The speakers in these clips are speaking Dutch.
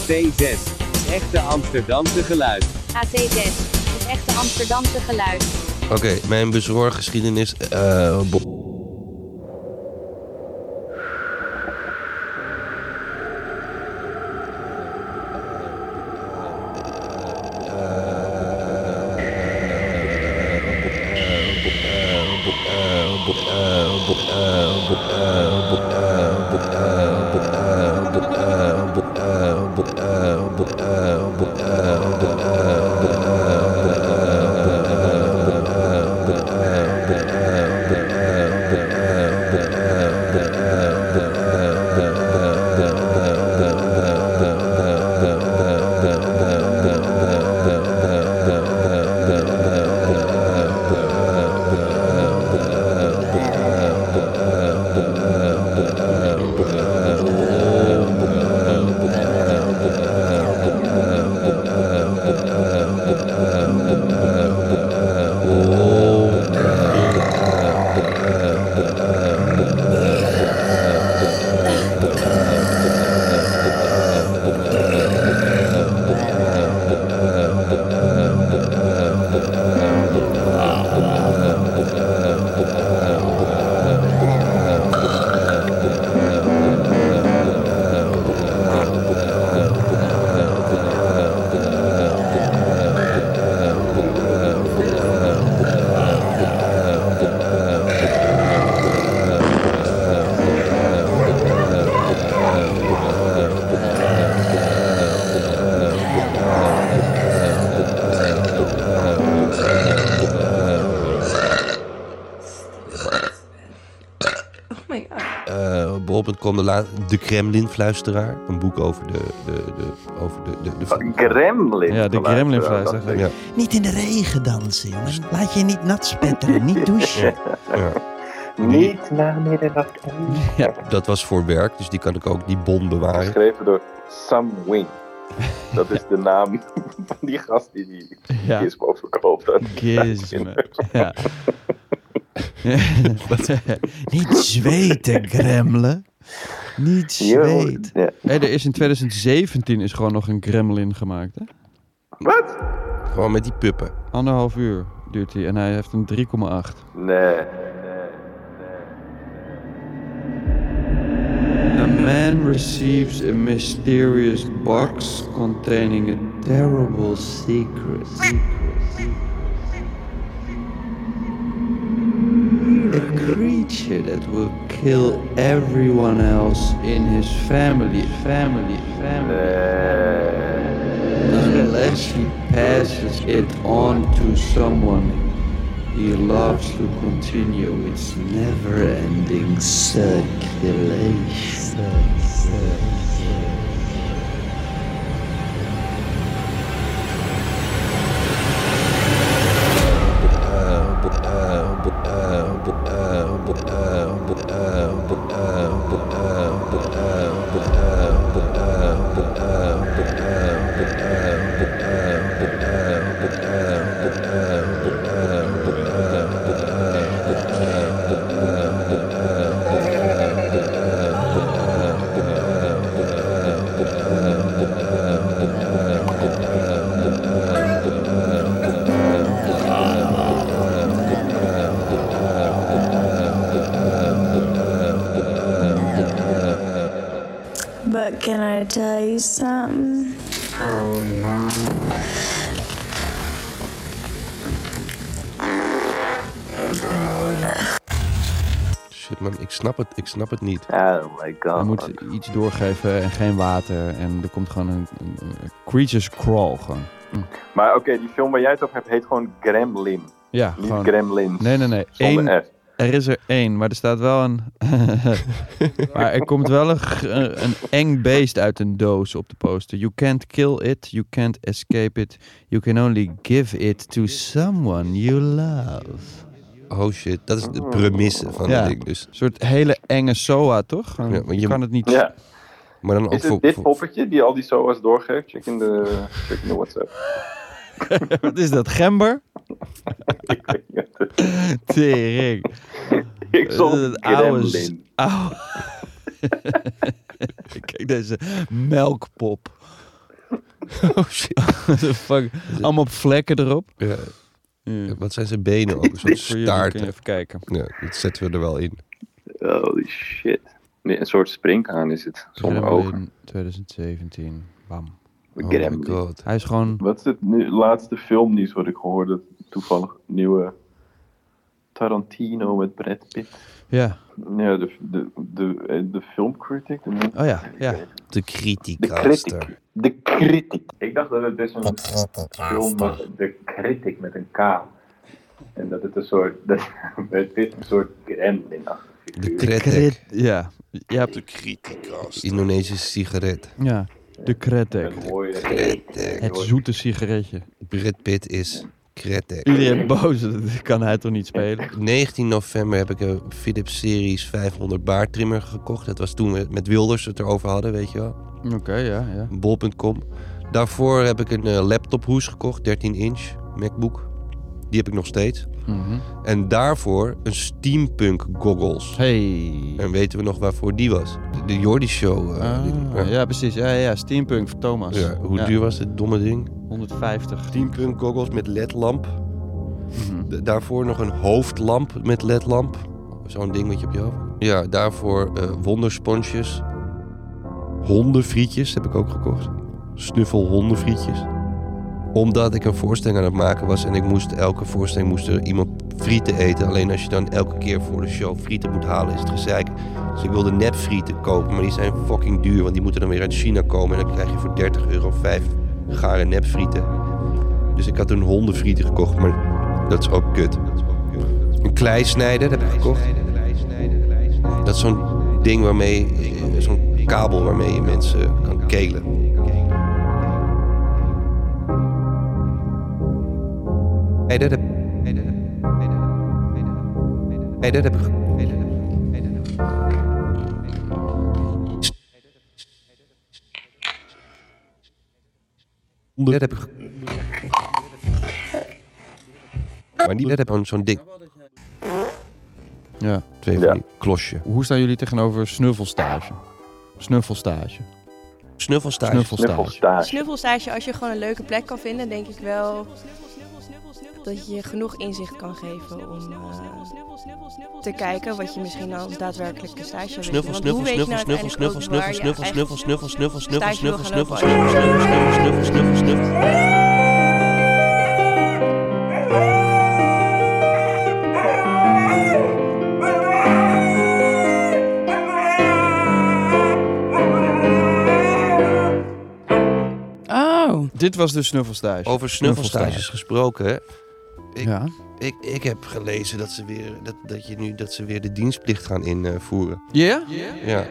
AT6. Echte Amsterdamse geluid. AT6, het echte Amsterdamse geluid. Oké, mijn bezorggeschiedenis. eh Oh bol.com, de, la- de Kremlin-fluisteraar. Een boek over de... de, de over de, de, de, Gremlin. Ja, de. Dat- ja, Niet in de regen dansen. Laat je niet nat spetteren, niet douchen. ja. Niet na middernacht. Dat was voor werk, dus die kan ik ook, die bon bewaren. Geschreven door Sam Wing. Dat is de naam van die gast die die Ja. gizmo verkoopt. Gizmo. Ja. Niet zweten, gremlen. Niet Yo, zweten. ja. Hey, er is in 2017 is gewoon nog een gremlin gemaakt. Hè? Wat? Gewoon met die puppen. Anderhalf uur duurt hij en hij heeft een 3,8. Nee. A man receives a mysterious box containing a terrible secret. Creature that will kill everyone else in his family, family, family. Unless he passes it on to someone he loves to continue its never-ending circulation. I tell you something? Shit man, ik snap het, ik snap het niet. Oh my god. Hij moet iets doorgeven en geen water. En er komt gewoon een, een, een creatures crawl gewoon. Maar oké, die film waar jij het over hebt heet gewoon Gremlin. Ja, Niet gewoon. Gremlins. Nee, nee, nee. Zonder Eén, F. er is er één, maar er staat wel een... maar er komt wel een, een, eng beest uit een doos op de poster. You can't kill it, you can't escape it. You can only give it to someone you love. Oh shit, dat is de premisse van Ja. het ding dus. Een soort hele enge SOA, toch? Ja, maar je, je- kan het niet... Ja. Maar dan ook Is voor, het dit voor- poppetje die al die SOA's doorgeeft? Check in de, check in de WhatsApp. Wat is dat, gember? Tering. Ik zal het oude oude- Kijk deze melkpop. Oh shit. Fuck? Allemaal vlekken erop. Ja. Ja. Wat zijn zijn benen ook? Een soort Voor jullie staart. kun je even kijken. Ja, dat zetten we er wel in. Holy shit. Nee, een soort springhaan is het. Zonder ogen. 2017. Bam. Oh god. Hij is gewoon... Wat is het nu, laatste filmnieuws wat ik gehoord Toevallig nieuwe Tarantino met Brad Pitt. Ja. Ja, de, de, de, eh, de filmcritic. De, Oh ja, ja. De criticaster. critic. De critic. Ik dacht dat het dus een film was, de critic met een K. En dat het een soort, dat Brad Pitt een soort gremlin-achtig De. Krit. Ja. Ja. De criticaster. Indonesische sigaret. Ja. De kretek. Mooie... Het zoete sigaretje. Brad Pitt is kretek. Iedereen boos. Dat kan hij toch niet spelen? 19 november heb ik een Philips Series 500 baardtrimmer gekocht. Dat was toen we met Wilders het erover hadden, weet je wel. Oké, ja, ja. Bol.com. Daarvoor heb ik een eh, laptophoes gekocht, 13 inch, MacBook. Die heb ik nog steeds. Mhm. En daarvoor een steampunk goggles. Hey. En weten we nog waarvoor die was? De, de Jordi Show. eh, Ah, die- ja. precies. Ja, ja. Steampunk voor Thomas. Ja, hoe Ja. duur was dit domme ding? 150. Steampunk goggles met ledlamp. Mhm. Daarvoor nog een hoofdlamp met ledlamp. Zo'n ding wat je op je hoofd. Ja, daarvoor eh wondersponsjes. Hondenfrietjes heb ik ook gekocht. Snuffel hondenfrietjes. Omdat ik een voorstelling aan het maken was en ik moest elke voorstelling moest er iemand frieten eten. Alleen als je dan elke keer voor de show frieten moet halen is het gezeik. Dus ik wilde nepfrieten kopen, maar die zijn fucking duur. Want die moeten dan weer uit China komen en dan krijg je voor 30 euro 5 gare nepfrieten. Dus ik had toen hondenfrieten gekocht, maar dat is ook kut. Een kleisnijder heb ik gekocht. Dat is zo'n ding waarmee, eh, zo'n kabel waarmee je mensen kan kelen. Hey, dat heb... Hey, dat heb ik... Dat heb ik... Maar die dat heb zo'n dik... Ja. Twee van die klosje. Hoe staan jullie tegenover snuffelstage? Snuffelstage. Snuffelstage. Snuffelstage. Snuffelstage, als je gewoon een leuke plek kan vinden, denk ik wel dat je genoeg inzicht kan geven om eh, te kijken wat je misschien als daadwerkelijke stage wil Snuffel, doen. Snuffel, je snuffel, nou snuffel, snuffel, snuffel, je snuffel, snuffel, snuffel, snuffel, snuffel, snuffel, snuffel, je- snuffel, snuffel, snuffel, snuffel. Oh. Dit was de snuffelstage. Over snuffelstages gesproken, hè. Ik, Ja. ik, ik heb gelezen dat ze weer, dat, dat je nu, dat ze weer de dienstplicht gaan invoeren. Ja? Ja.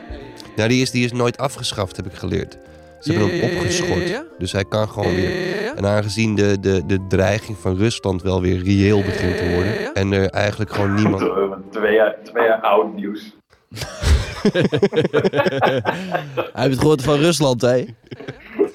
Nou, die is, die is nooit afgeschaft, heb ik geleerd. Ze hebben hem opgeschort. ja. Dus hij kan gewoon weer. En aangezien de, de, de dreiging van Rusland wel weer reëel begint te worden. En er eigenlijk gewoon niemand. Twee jaar, twee jaar oud nieuws. Hij heeft het gehoord van Rusland, hè?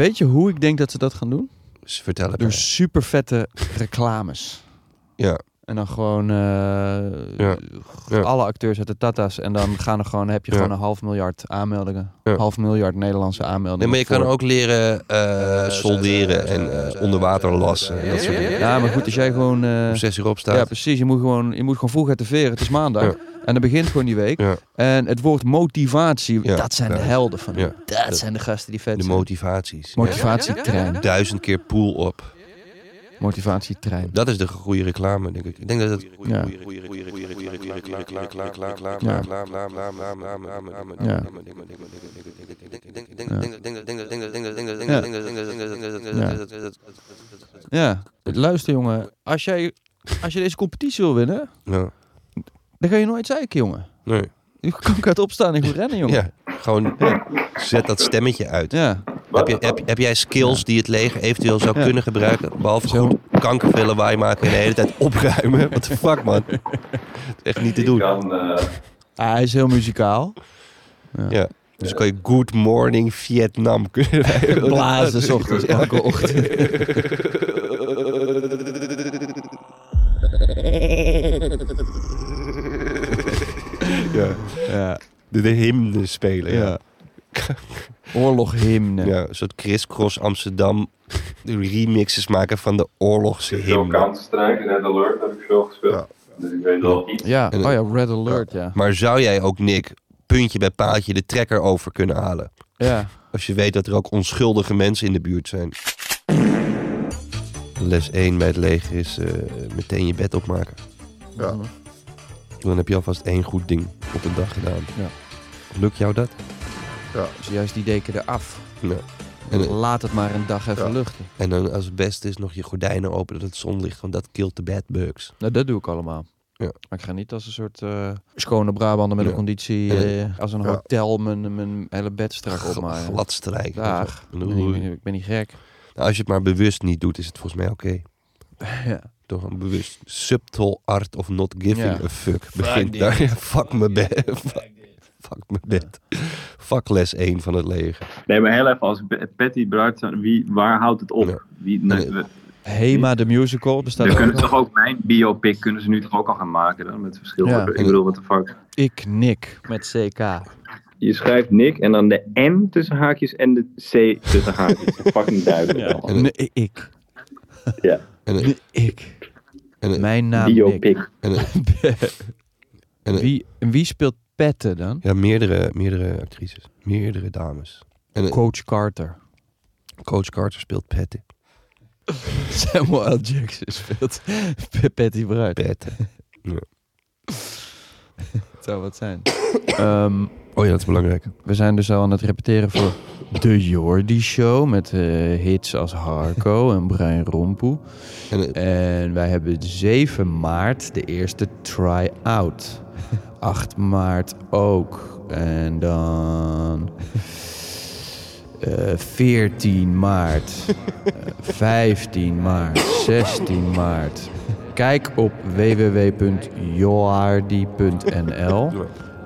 Weet je hoe ik denk dat ze dat gaan doen? Dus vertel het Door super vette reclames. Ja. En dan gewoon eh, Ja. Ja. alle acteurs uit de Tata's. En dan gaan er gewoon, heb je Ja. gewoon een half miljard aanmeldingen. Ja. Half miljard Nederlandse Nee, aanmeldingen. maar je kan ook leren eh, solderen en eh, onder water lassen. en dat soort dingen. Ja, maar goed, als jij gewoon... eh, Om zes uur opstaat. ja, precies. Je moet, gewoon, je moet gewoon vroeg uit de veren. Het is maandag. Ja. En dan begint gewoon die week. Ja. En het woord motivatie, Ja, dat zijn de helden van. Dat Dat- zijn de gasten die vet De zijn. motivaties. Motivatietrein. Ja. Duizend keer pool op. Motivatietrein. Dat is de goede reclame, denk ik. Ik denk dat het... Ja. Ja, luister jongen. Als, jij, als je deze competitie wil winnen, Ja. dan ga je nooit zeiken, jongen. Nee. Je kan ik uit opstaan en goed rennen, jongen. Ja, gewoon zet dat stemmetje uit. Ja. Heb, je, heb, heb jij skills die het leger eventueel zou Ja. kunnen gebruiken? Behalve Zo. goed lawaai maken en de hele tijd opruimen. What the fuck, man? Is echt niet te doen. kan, eh, Ah, hij is heel muzikaal. Ja. Dus dan kan je Good Morning Vietnam kunnen Blazen 's ochtends, elke ochtend. Ja. Ja. De, de hymne spelen. Ja. Oorloghymne. Ja, een soort crisscross Amsterdam de remixes maken van de oorlogshymne. Counter-Strike, Red Alert heb ik veel gespeeld. Ja. Dus ik weet wel iets. Ja, oh ja, Red Alert, ja. Maar zou jij ook, Nick, puntje bij paaltje de trekker over kunnen halen? Ja, Als je weet dat er ook onschuldige mensen in de buurt zijn. Les 1 bij het leger is eh, meteen je bed opmaken. ja. Dan heb je alvast één goed ding op een dag gedaan. Ja. Lukt jou dat? Dus juist die deken eraf. Ja. En laat het maar een dag even Ja. luchten. en dan als het beste is nog je gordijnen open dat het zonlicht, want dat killt de bedbugs. Nou, dat doe ik allemaal. Ja. Maar ik ga niet als een soort eh, schone Brabander met Ja. een conditie, eh, als een Ja. hotel mijn, mijn hele bed strak opmaken. Glad strijken. Dag. Ik ben, niet, ik ben niet gek. Nou, als je het maar bewust niet doet, is het volgens mij oké. Ja. Toch een bewust subtle art of not giving Ja. a fuck. Begint daar. Ja, fuck bed. Fuck, fuck mijn bed. Fuck les 1 van het leger. Nee, maar heel even, als Patty Bruid, wie, waar houdt het op? Ja. Wie, Nee. nee, we- Hema de musical bestaat dan ook kunnen ze nog. toch ook mijn biopic kunnen ze nu toch ook al gaan maken dan, met verschillende. Ja. Ik bedoel, what the fuck. Ik Nick met CK. Je schrijft Nick en dan de N tussen haakjes en de C tussen haakjes. Fucking duidelijk. al. Nee, ik. Ja. En, Nee, ik. en, Mijn naam Nick. Biopic. en, en, Wie, en wie speelt Petten dan? Ja, meerdere, meerdere actrices. Meerdere dames. En eh, Coach Carter. Coach Carter speelt Patty. Samuel L. Jackson speelt Patty Bruid. Patty. Het zou wat zijn. Ehm, Oh ja, dat is belangrijk. we zijn dus al aan het repeteren voor de Jordi Show. Met eh, hits als Harco en Brian Rompoe. En, En wij hebben 7 maart de eerste try-out. 8 maart ook. En dan... eh 14 maart. eh, 15 maart. 16 maart. Kijk op www.joardi.nl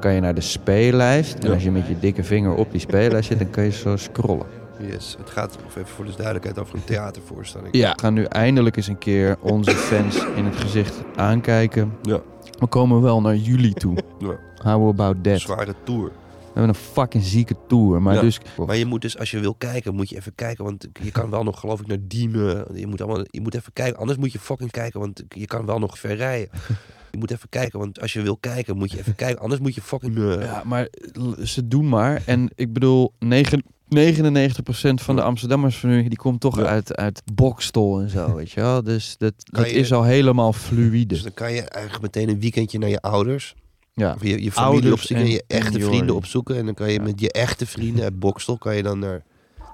kan je naar de speellijst. En als je met je dikke vinger op die speellijst zit, dan kan je zo scrollen. yes, het gaat even voor de duidelijkheid over een theatervoorstelling. Ja. We gaan nu eindelijk eens een keer onze fans in het gezicht aankijken. Ja. We komen wel naar juli toe. Ja. How about that? Zware tour. We hebben een fucking zieke tour. Maar Ja. dus... Maar je moet dus, als je wil kijken, moet je even kijken. Want je kan wel nog, geloof ik, naar Diemen. Je moet, allemaal, je moet even kijken. Anders moet je fucking kijken, want je kan wel nog ver rijden. Je moet even kijken, want als je wil kijken, moet je even kijken. Anders moet je fucking... eh, Ja, maar ze doen maar. En ik bedoel, negen- 99% van de Amsterdammers van nu, die komt toch Ja. uit, uit Bokstol en zo, weet je wel. Dus dat, Kan dat je- is al helemaal fluïde. Dus dan kan je eigenlijk meteen een weekendje naar je ouders. Ja. Of je, je familie Ouders opzoeken en je en- echte vrienden opzoeken. En dan kan je Ja. met je echte vrienden uit Bokstel kan je dan naar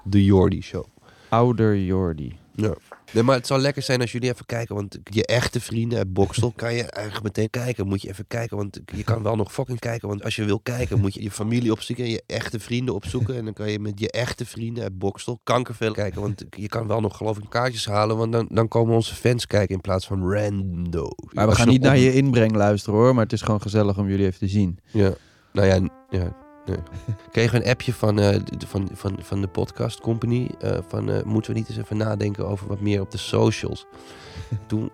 de Jordi Show. Ouder Jordi. Ja. Nee, maar het zou lekker zijn als jullie even kijken. Want je echte vrienden uit Bokstel kan je eigenlijk meteen kijken. Moet je even kijken, want je kan wel nog fucking kijken. Want als je wil kijken, moet je je familie opzoeken en je echte vrienden opzoeken. En dan kan je met je echte vrienden uit Bokstel kankerveel kijken. Want je kan wel nog geloof ik kaartjes halen. Want dan, dan komen onze fans kijken in plaats van rando. Maar we gaan niet naar je inbreng luisteren hoor, maar het is gewoon gezellig om jullie even te zien. Ja, nou ja, ja. Nee. Kreeg een appje van, eh, de- van, van, van de podcast company. eh, van eh, moeten we niet eens even nadenken over wat meer op de socials. Toen,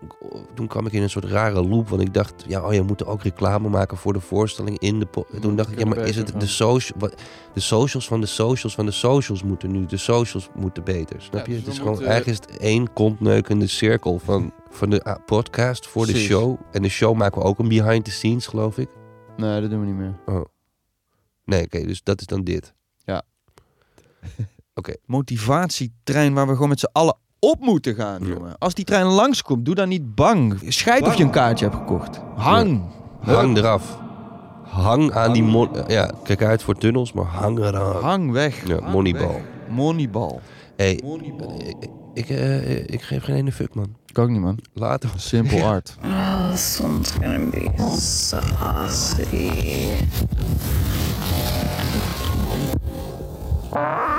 toen kwam ik in een soort rare loop. Want ik dacht, ja, oh, je moet ook reclame maken voor de voorstelling in de. Toen dacht ik, ja, maar is het de, socia wat- de socials van de socials van de socials moeten nu. De socials moeten beter. Snap Ja, je? dus het is gewoon, eigenlijk is het één kontneukende cirkel van, van de ah, podcast voor de show. En de show maken we ook een behind the scenes, geloof ik. Nee, dat doen we niet meer. Oh. Nee, oké, dus dat is dan dit. Ja. Oké. Motivatietrein waar we gewoon met z'n allen op moeten gaan, jongen. Als die trein langskomt, doe dan niet bang. Scheid of je een kaartje hebt gekocht. Hang. Hang eraf. Hang aan die mon Ja, kijk uit voor tunnels, maar hang eraan. Hang weg. Ja, moneyball. weg. Moneyball. Hey, ik, ik, eh, ik geef geen ene fuck, man. Ik ook niet, man. Later. Simple art. Oh, this one's gonna be saucy. Ah!